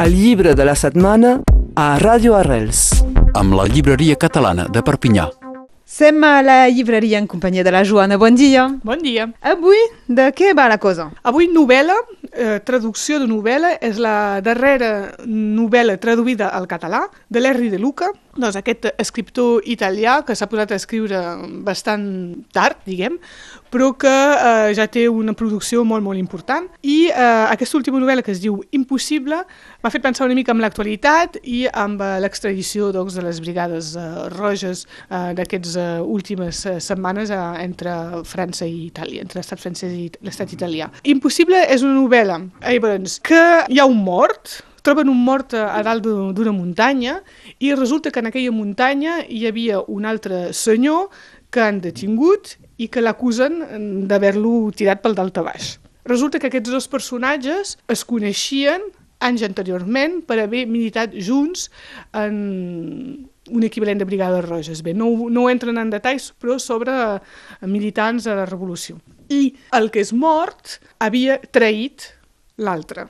El llibre de la setmana a Ràdio Arrels. amb la llibreria catalana de Perpinyà. Sem a la llibreria en companyia de la Joana. Bon dia. Bon dia. Avui, de què va la cosa? Avui novel·la, eh, traducció de novel·la, és la darrera novel·la traduïda al català de l'Henri de Luca, doncs aquest escriptor italià que s'ha posat a escriure bastant tard, diguem, però que eh, ja té una producció molt, molt important. I eh, aquesta última novel·la, que es diu Impossible, m'ha fet pensar una mica en l'actualitat i amb eh, l'extradició doncs, de les brigades eh, roges eh, d'aquestes eh, últimes eh, setmanes eh, entre França i Itàlia, entre l'estat francès i l'estat italià. Impossible és una novel·la eh, doncs, que hi ha un mort, troben un mort a a dalt d'u- d'una muntanya i resulta que en aquella muntanya hi havia un altre senyor que han detingut i que l'acusen d'haver-lo tirat pel daltabaix. Resulta que aquests dos personatges es coneixien anys anteriorment per haver militat junts en un equivalent de brigades roges. Bé, no, no entren en detalls, però sobre eh, militants de la revolució. I el que és mort havia traït l'altre.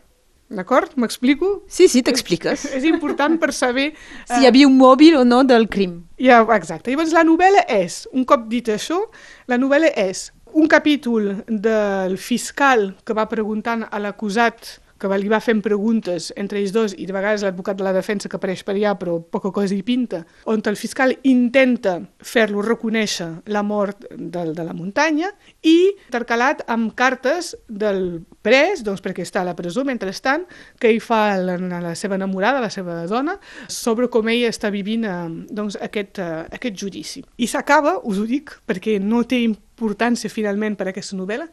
D'acord? M'explico? Sí, sí, t'expliques. És important per saber... Si hi havia un mòbil o no del crim. Ja, exacte. Llavors la novel·la és, un cop dit això, la novel·la és un capítol del fiscal que va preguntant a l'acusat que li va fent preguntes entre ells dos i de vegades l'advocat de la defensa que apareix per allà però poca cosa hi pinta, on el fiscal intenta fer-lo reconèixer la mort del, de la muntanya i intercalat amb cartes del pres, doncs perquè està a la presó mentrestant, que ell fa la, la seva enamorada, la seva dona, sobre com ella està vivint eh, doncs, aquest, eh, aquest judici. I s'acaba, us ho dic, perquè no té importància finalment per a aquesta novel·la,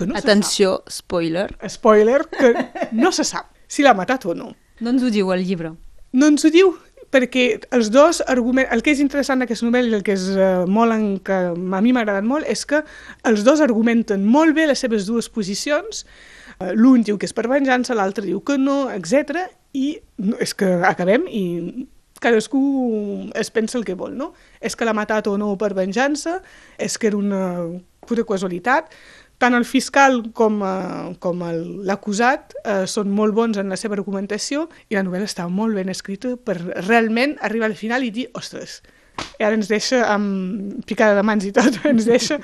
que no Atenció, spoiler. se sap. Spoiler, que no se sap si l'ha matat o no. No ens ho diu el llibre. No ens ho diu perquè els dos arguments... El que és interessant d'aquesta novel·la i el que és uh, molt en, que a mi m'ha agradat molt és que els dos argumenten molt bé les seves dues posicions. Uh, L'un diu que és per venjança, l'altre diu que no, etc. I és que acabem i cadascú es pensa el que vol, no? És que l'ha matat o no per venjança, és que era una pura casualitat. Tant el fiscal com, eh, com l'acusat eh, són molt bons en la seva argumentació i la novel·la està molt ben escrita per realment arribar al final i dir, ostres, i ara ens deixa amb picada de mans i tot, ens deixa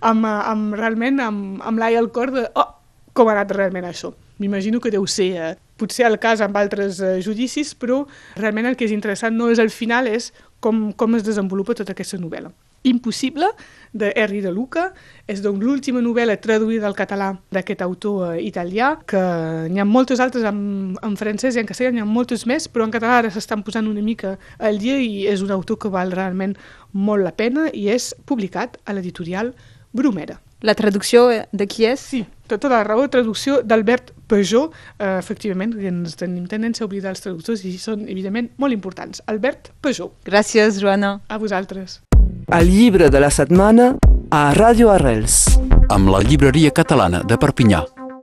amb, eh, amb realment amb, amb l'ai al cor de, oh, com ha anat realment això. M'imagino que deu ser, eh, potser el cas amb altres eh, judicis, però realment el que és interessant no és el final, és com, com es desenvolupa tota aquesta novel·la. Impossible, de Henri de Luca, és doncs l'última novel·la traduïda al català d'aquest autor eh, italià, que n'hi ha moltes altres en, en francès i en castellà, n'hi ha moltes més, però en català ara s'estan posant una mica al dia i és un autor que val realment molt la pena i és publicat a l'editorial Bromera. La traducció de qui és? Sí, tota la raó, traducció d'Albert Peugeot, eh, efectivament, ens tenim tendència a oblidar els traductors i són, evidentment, molt importants. Albert Peugeot, Gràcies, Joana. a vosaltres. El llibre de la setmana a Ràdio Arrels. Amb la llibreria catalana de Perpinyà.